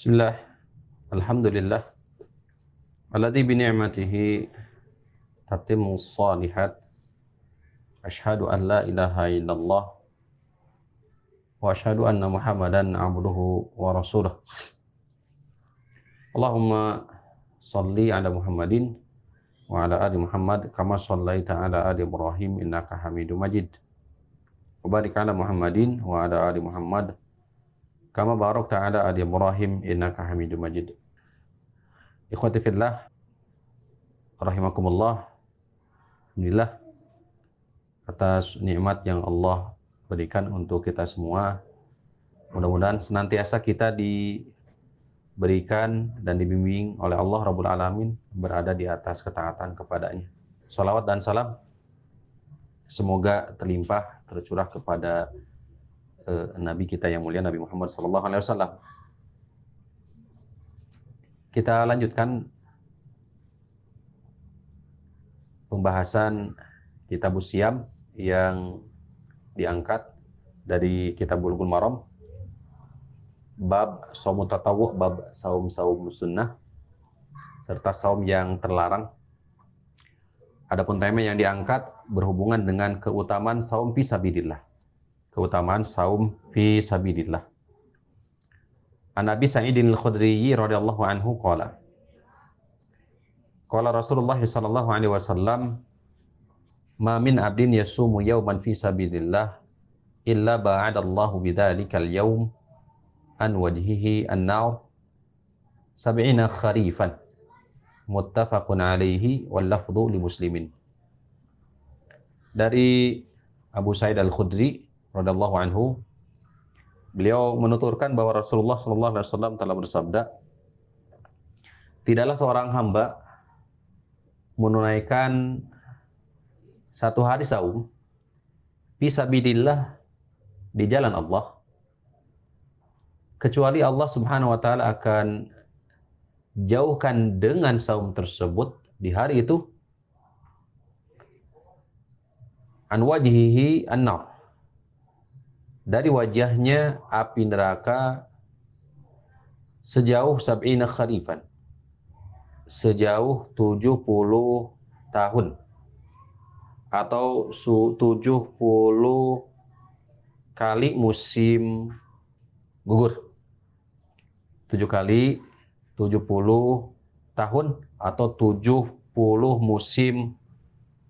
Bismillah. Alhamdulillah. Alladhi bi ni'matihi tatimmu salihat. Ashhadu an la ilaha illallah wa ashhadu anna Muhammadan abduhu wa rasuluh. Allahumma salli ala Muhammadin wa ala ali Muhammad kama sallaita ala ali Ibrahim innaka Hamidum Majid. Wa barik ala Muhammadin wa ala ali Muhammad kama barakta ala ali Ibrahim innaka Hamidum Majid. Ikhwati fillah rahimakumullah. Alhamdulillah atas nikmat yang Allah berikan untuk kita semua. Mudah-mudahan senantiasa kita diberikan dan dibimbing oleh Allah Rabbul Alamin berada di atas ketaatan kepadanya. Salawat dan salam semoga terlimpah tercurah kepada uh, Nabi kita yang mulia Nabi Muhammad Sallallahu Alaihi Wasallam. Kita lanjutkan pembahasan kitab Siam yang diangkat dari kitab Bulughul Maram. Bab saum tatawu bab saum-saum sunnah serta saum yang terlarang. Adapun tema yang diangkat berhubungan dengan keutamaan saum fi sabilillah keutamaan saum fi sabilillah. An Nabi Sa'idin Al-Khudri radhiyallahu anhu qala Qala Rasulullah sallallahu alaihi wasallam ma min abdin yasumu yawman fi sabilillah illa ba'adallahu bidzalikal yawm an wajhihi an-nar sab'ina kharifan muttafaqun alaihi wal lafdhu li muslimin. Dari Abu Sa'id Al-Khudri radhiyallahu anhu beliau menuturkan bahwa Rasulullah sallallahu alaihi wasallam telah bersabda tidaklah seorang hamba menunaikan satu hari saum fisabilillah di jalan Allah kecuali Allah Subhanahu wa taala akan jauhkan dengan saum tersebut di hari itu an wajhihi an dari wajahnya api neraka sejauh sab'ina kharifan sejauh 70 tahun atau 70 kali musim gugur. 7 kali 70 tahun atau 70 musim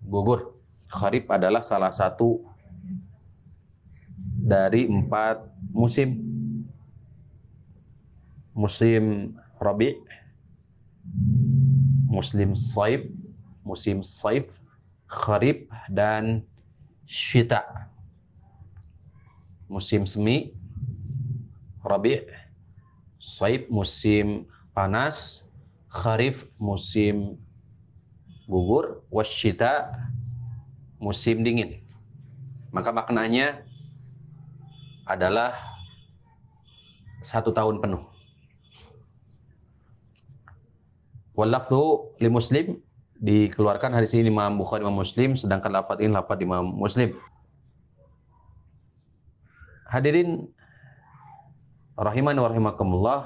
gugur. Kharif adalah salah satu dari empat musim. Musim Rabi, musim Saif, musim Saif, kharif dan syita. Musim semi, rabi, saib musim panas, kharif musim gugur, wasyita musim dingin. Maka maknanya adalah satu tahun penuh. Wallafzu li muslim dikeluarkan hadis ini Imam Bukhari Imam Muslim sedangkan lafaz ini lafaz Imam Muslim. Hadirin rahiman wa rahimakumullah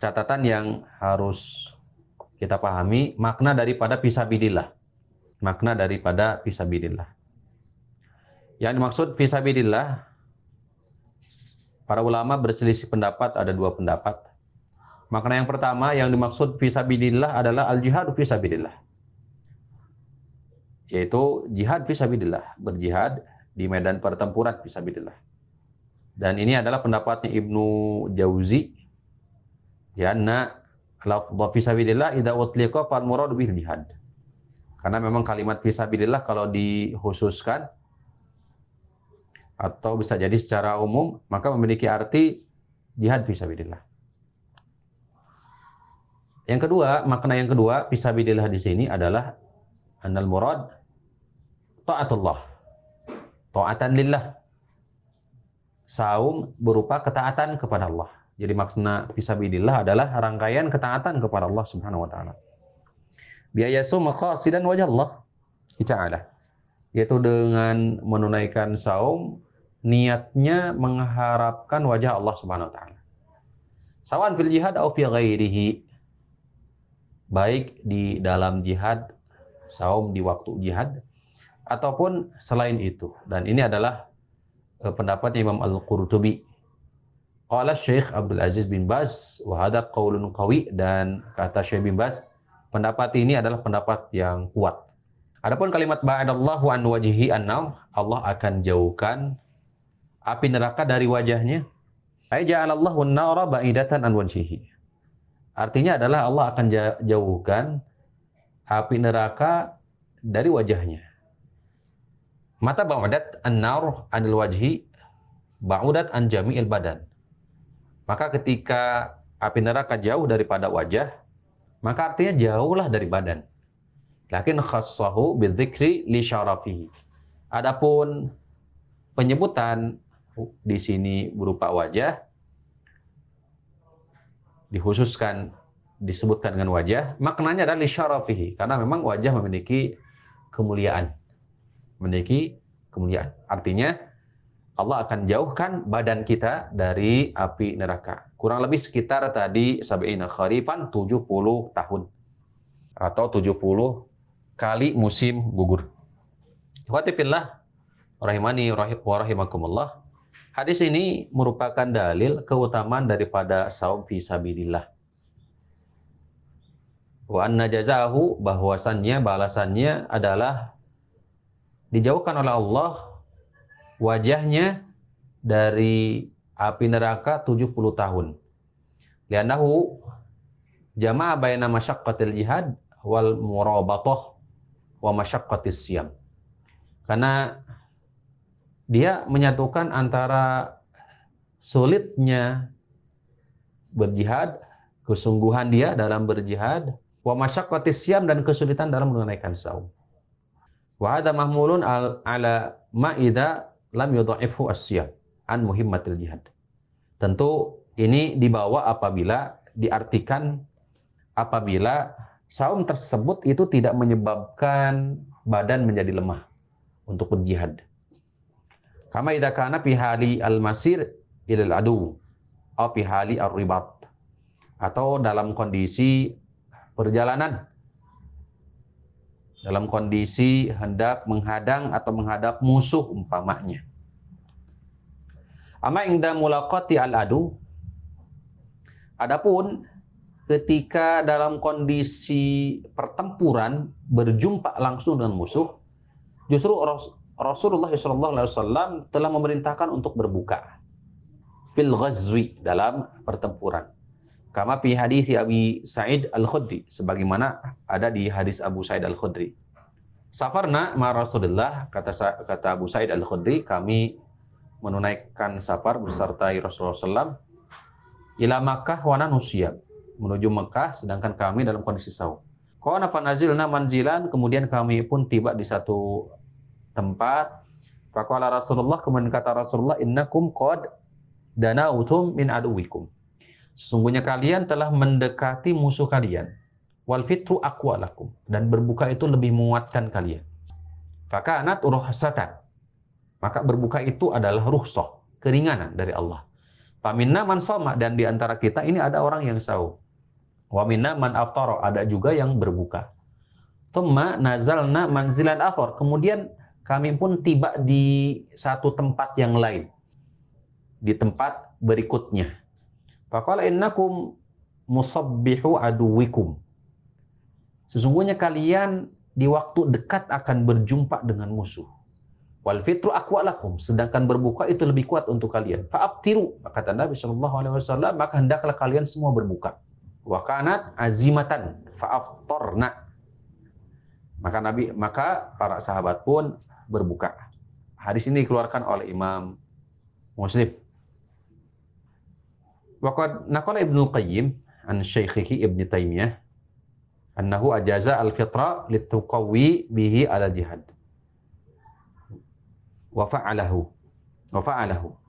catatan yang harus kita pahami makna daripada fisabilillah. Makna daripada fisabilillah. Yang dimaksud fisabilillah para ulama berselisih pendapat ada dua pendapat Makna yang pertama yang dimaksud fisabilillah adalah al-jihad fisabilillah. Yaitu jihad fisabilillah, berjihad di medan pertempuran fisabilillah. Dan ini adalah pendapatnya Ibnu Jauzi. Karena lafdha fisabilillah idza utliqa fal murad bil jihad. Karena memang kalimat fisabilillah kalau dikhususkan atau bisa jadi secara umum maka memiliki arti jihad fisabilillah. Yang kedua, makna yang kedua, fisabilillah di sini adalah anal murad taatullah. Taatan lillah. Saum berupa ketaatan kepada Allah. Jadi makna fisabilillah adalah rangkaian ketaatan kepada Allah Subhanahu wa taala. Biaya sum qasidan wajah Allah ta'ala. Yaitu dengan menunaikan saum niatnya mengharapkan wajah Allah Subhanahu wa taala. Sawan fil jihad atau fi ghairihi. Baik di dalam jihad, saum di waktu jihad, ataupun selain itu. Dan ini adalah uh, pendapat Imam Al-Qurtubi. Qala Syekh Abdul Aziz bin Baz, wa hadha qaulun qawi dan kata Syekh bin Baz, pendapat ini adalah pendapat yang kuat. Adapun kalimat ba'adallahu an wajhi annam, Allah akan jauhkan api neraka dari wajahnya. Ja'alallahu an-nara ba'idatan an wajhihi. Artinya adalah Allah akan jauhkan api neraka dari wajahnya. Mata ba'udat an-nar anil wajhi ba'udat an jami'il badan. Maka ketika api neraka jauh daripada wajah, maka artinya jauhlah dari badan. Lakin khassahu bidzikri li syarafihi. Adapun penyebutan di sini berupa wajah dikhususkan disebutkan dengan wajah, maknanya adalah li syarafihi karena memang wajah memiliki kemuliaan. Memiliki kemuliaan. Artinya Allah akan jauhkan badan kita dari api neraka. Kurang lebih sekitar tadi sab'ina kharifan 70 tahun atau 70 kali musim gugur. Ikhwatifillah, rahimani wa rahimakumullah. Hadis ini merupakan dalil keutamaan daripada saum fi sabilillah. Wa anna jazahu bahwasannya balasannya adalah dijauhkan oleh Allah wajahnya dari api neraka 70 tahun. Lianahu jama'a baina masyaqqatil jihad wal murabatah wa masyaqqatis siyam. Karena dia menyatukan antara sulitnya berjihad, kesungguhan dia dalam berjihad, wa masyaqqatis siyam dan kesulitan dalam menunaikan saum. Wa hadha mahmulun al, ala ma idza lam yudha'ifu as-siyam an muhimmatil jihad. Tentu ini dibawa apabila diartikan apabila saum tersebut itu tidak menyebabkan badan menjadi lemah untuk berjihad. Kama idza kana fi hali al-masir ila al-adu atau fi hali ar-ribat atau dalam kondisi perjalanan dalam kondisi hendak menghadang atau menghadap musuh umpamanya. Ama ingda mulaqati al-adu Adapun ketika dalam kondisi pertempuran berjumpa langsung dengan musuh, justru Rasulullah SAW telah memerintahkan untuk berbuka fil ghazwi dalam pertempuran. Kama fi hadis Abi Sa'id Al-Khudri sebagaimana ada di hadis Abu Sa'id Al-Khudri. Safarna ma Rasulullah kata kata Abu Sa'id Al-Khudri kami menunaikan safar beserta Rasulullah SAW ila Makkah wa nanusiyab menuju Mekah sedangkan kami dalam kondisi saum. Qana fanazilna manzilan kemudian kami pun tiba di satu tempat. Faqala Rasulullah kemudian kata Rasulullah innakum qad danautum min aduwikum. Sesungguhnya kalian telah mendekati musuh kalian. Wal fitru aqwalakum dan berbuka itu lebih menguatkan kalian. Fakanat ruhsatan. Maka berbuka itu adalah ruhsah, keringanan dari Allah. Paminna man soma dan di antara kita ini ada orang yang saum. Wa minna man aftara, ada juga yang berbuka. Tumma nazalna manzilan akhar. Kemudian kami pun tiba di satu tempat yang lain. Di tempat berikutnya. Faqala innakum musabbihu aduwikum. Sesungguhnya kalian di waktu dekat akan berjumpa dengan musuh. Wal fitru aqwalakum, sedangkan berbuka itu lebih kuat untuk kalian. Fa'aftiru, kata Nabi Shallallahu alaihi wasallam, maka hendaklah kalian semua berbuka. Wa kanat azimatan fa'aftarna. Maka Nabi maka para sahabat pun berbuka. Hadis ini dikeluarkan oleh Imam Muslim. Waqad naqala Ibnu Qayyim an Syaikhihi Ibnu Taimiyah annahu ajaza al-fitra lituqawi bihi ala jihad. Wa fa'alahu. Wa fa'alahu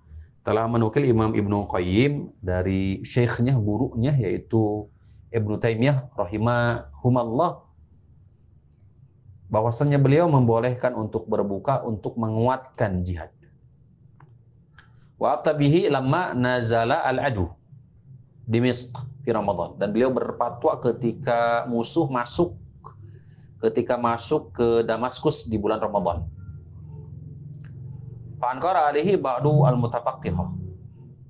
telah menukil Imam Ibnu Qayyim dari syekhnya, gurunya yaitu Ibnu Taimiyah rahimahumallah bahwasannya beliau membolehkan untuk berbuka untuk menguatkan jihad. Wa aftabihi lamma nazala al-adu. Dimishq fi Ramadan dan beliau berfatwa ketika musuh masuk ketika masuk ke Damaskus di bulan Ramadan. Fa'ankara alihi ba'du al-mutafaqihah.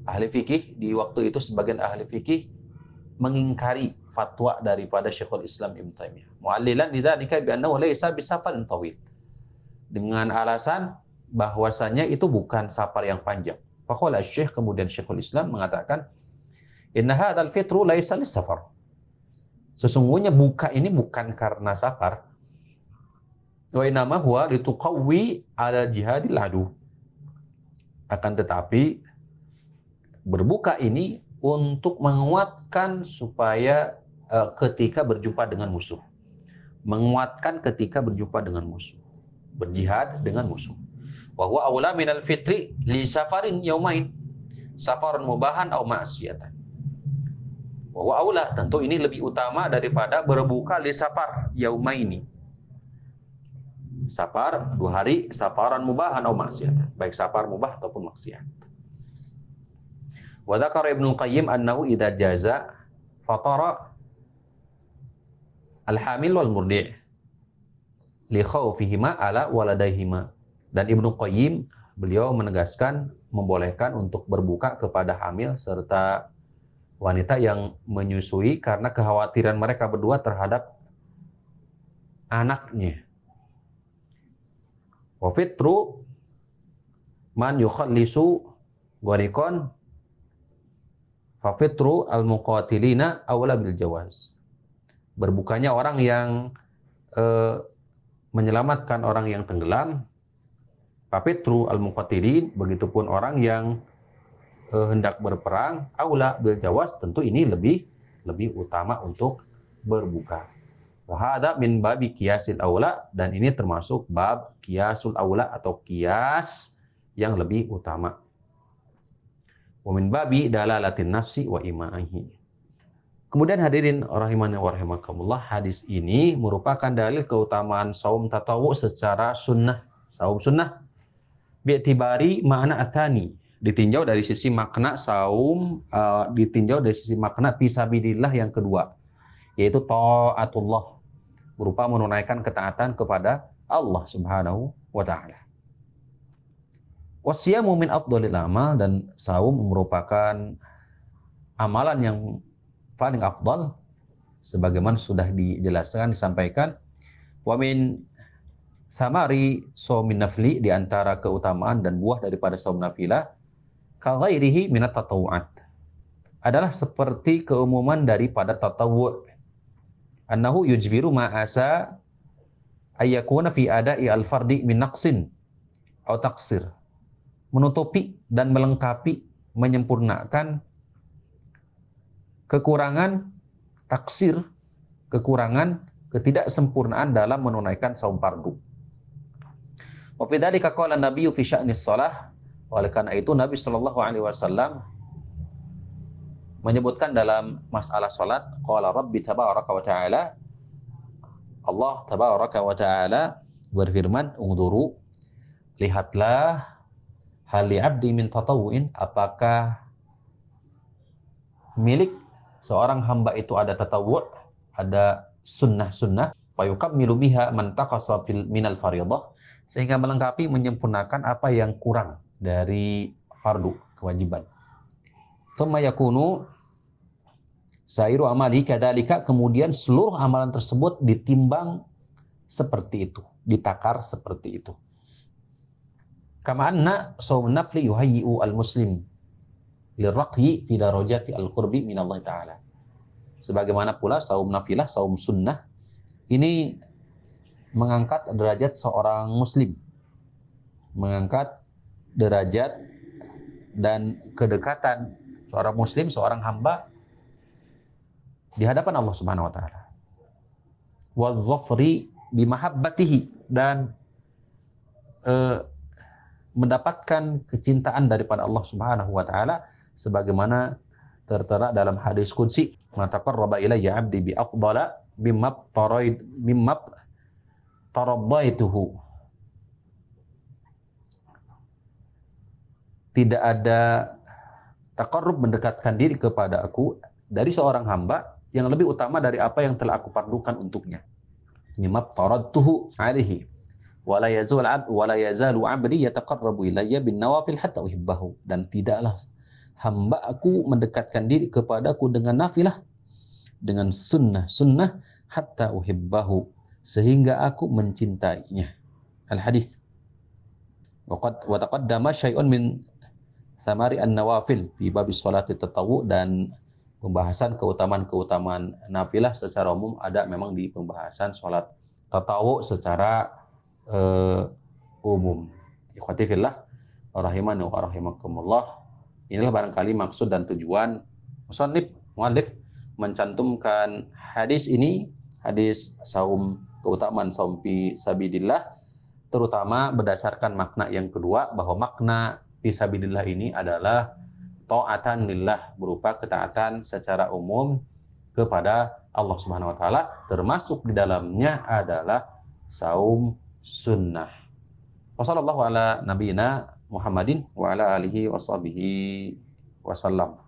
Ahli fikih di waktu itu sebagian ahli fikih mengingkari fatwa daripada Syekhul Islam Ibn Taimiyah. Mu'allilan lidzalika bi annahu laysa bisafarin tawil. Dengan alasan bahwasanya itu bukan safar yang panjang. Faqala Syekh kemudian Syekhul Islam mengatakan Inna hadzal fitru laisa safar. Sesungguhnya buka ini bukan karena safar. Wa inama huwa lituqawwi ala jihadil adu. Akan tetapi berbuka ini untuk menguatkan supaya uh, ketika berjumpa dengan musuh. Menguatkan ketika berjumpa dengan musuh. Berjihad dengan musuh. Wa huwa awla minal fitri li safarin yaumain. Safaran mubahan au ma'siyatan bahwa aula tentu ini lebih utama daripada berbuka li safar yaumaini. Safar dua hari safaran mubahan atau maksiat. Baik safar mubah ataupun maksiat. Wa dzakara Ibnu Qayyim annahu idza jaza fatara al-hamil wal murdi' li khawfihima ala waladaihima. Dan Ibnu Qayyim beliau menegaskan membolehkan untuk berbuka kepada hamil serta wanita yang menyusui karena kekhawatiran mereka berdua terhadap anaknya. Wa fitru man yukhallisu gharikon fa fitru al muqatilina awla bil jawaz. Berbukanya orang yang eh, menyelamatkan orang yang tenggelam, fa fitru al muqatilin begitupun orang yang uh, hendak berperang, aula bil jawas tentu ini lebih lebih utama untuk berbuka. Wahada min babi kiasil aula dan ini termasuk bab kiasul aula atau kias yang lebih utama. Wa min babi dalalatin nafsi wa imaihi. Kemudian hadirin rahimani wa rahimakumullah, hadis ini merupakan dalil keutamaan saum tatawu secara sunnah, saum sunnah. Bi'tibari makna athani, ditinjau dari sisi makna saum, uh, ditinjau dari sisi makna pisabidillah yang kedua, yaitu taatullah, berupa menunaikan ketaatan kepada Allah Subhanahu wa taala. Wasiyamu min afdhalil amal dan saum merupakan amalan yang paling afdal sebagaimana sudah dijelaskan disampaikan. Wa min samari saumin nafli di antara keutamaan dan buah daripada saum nafilah kaghairihi minat tatawu'at adalah seperti keumuman daripada tatawu' annahu yujbiru ma'asa ayyakuna fi ada'i al-fardi min naqsin atau taksir menutupi dan melengkapi menyempurnakan kekurangan taksir kekurangan ketidaksempurnaan dalam menunaikan saum fardu. Wa fi dzalika qala Nabi fi sya'nis shalah oleh karena itu Nabi Shallallahu Alaihi Wasallam menyebutkan dalam masalah salat, qala Rabbi tabaraka wa ta'ala Allah tabaraka wa ta'ala berfirman, "Ungduru lihatlah hal abdi min tatawuin apakah milik seorang hamba itu ada tatawu' ada sunnah-sunnah fayukammilu biha man taqasa fil minal faridah sehingga melengkapi menyempurnakan apa yang kurang dari fardu kewajiban. Thumma yakunu sairu amali kadalika kemudian seluruh amalan tersebut ditimbang seperti itu, ditakar seperti itu. Kama anna saum nafli yuhayyi'u al-muslim lirraqyi fi darajati al-qurbi min Allah taala. Sebagaimana pula saum nafilah, saum sunnah ini mengangkat derajat seorang muslim. Mengangkat derajat dan kedekatan seorang muslim, seorang hamba di hadapan Allah Subhanahu wa taala. Wa dhafri bimahabbatihi dan uh, mendapatkan kecintaan daripada Allah Subhanahu wa taala sebagaimana tertera dalam hadis qudsi, "Mataqarraba ilayya 'abdi bi afdala mimma taraid mimma taraddaituhu." tidak ada Taqarrub mendekatkan diri kepada aku dari seorang hamba yang lebih utama dari apa yang telah aku pardukan untuknya. Mimma taradtuhu alaihi wala yazul ab wala yazalu abdi yataqarrabu ilayya bin nawafil hatta uhibbahu. Dan tidaklah hamba aku mendekatkan diri kepadaku dengan nafilah dengan sunnah sunnah hatta uhibbahu sehingga aku mencintainya. Al hadis Waqad wa taqaddama syai'un min samari an-nawafil fi babis salati tatawu dan pembahasan keutamaan-keutamaan nafilah secara umum ada memang di pembahasan sholat tatawu secara uh, umum. Ikhwati fillah rahimani wa rahimakumullah. Inilah barangkali maksud dan tujuan musannif muallif mencantumkan hadis ini, hadis saum keutamaan saum fi sabidillah terutama berdasarkan makna yang kedua bahwa makna fisabilillah ini adalah ta'atan lillah berupa ketaatan secara umum kepada Allah Subhanahu wa taala termasuk di dalamnya adalah saum sunnah. Wassallallahu ala nabiyina Muhammadin wa ala alihi washabihi wasallam.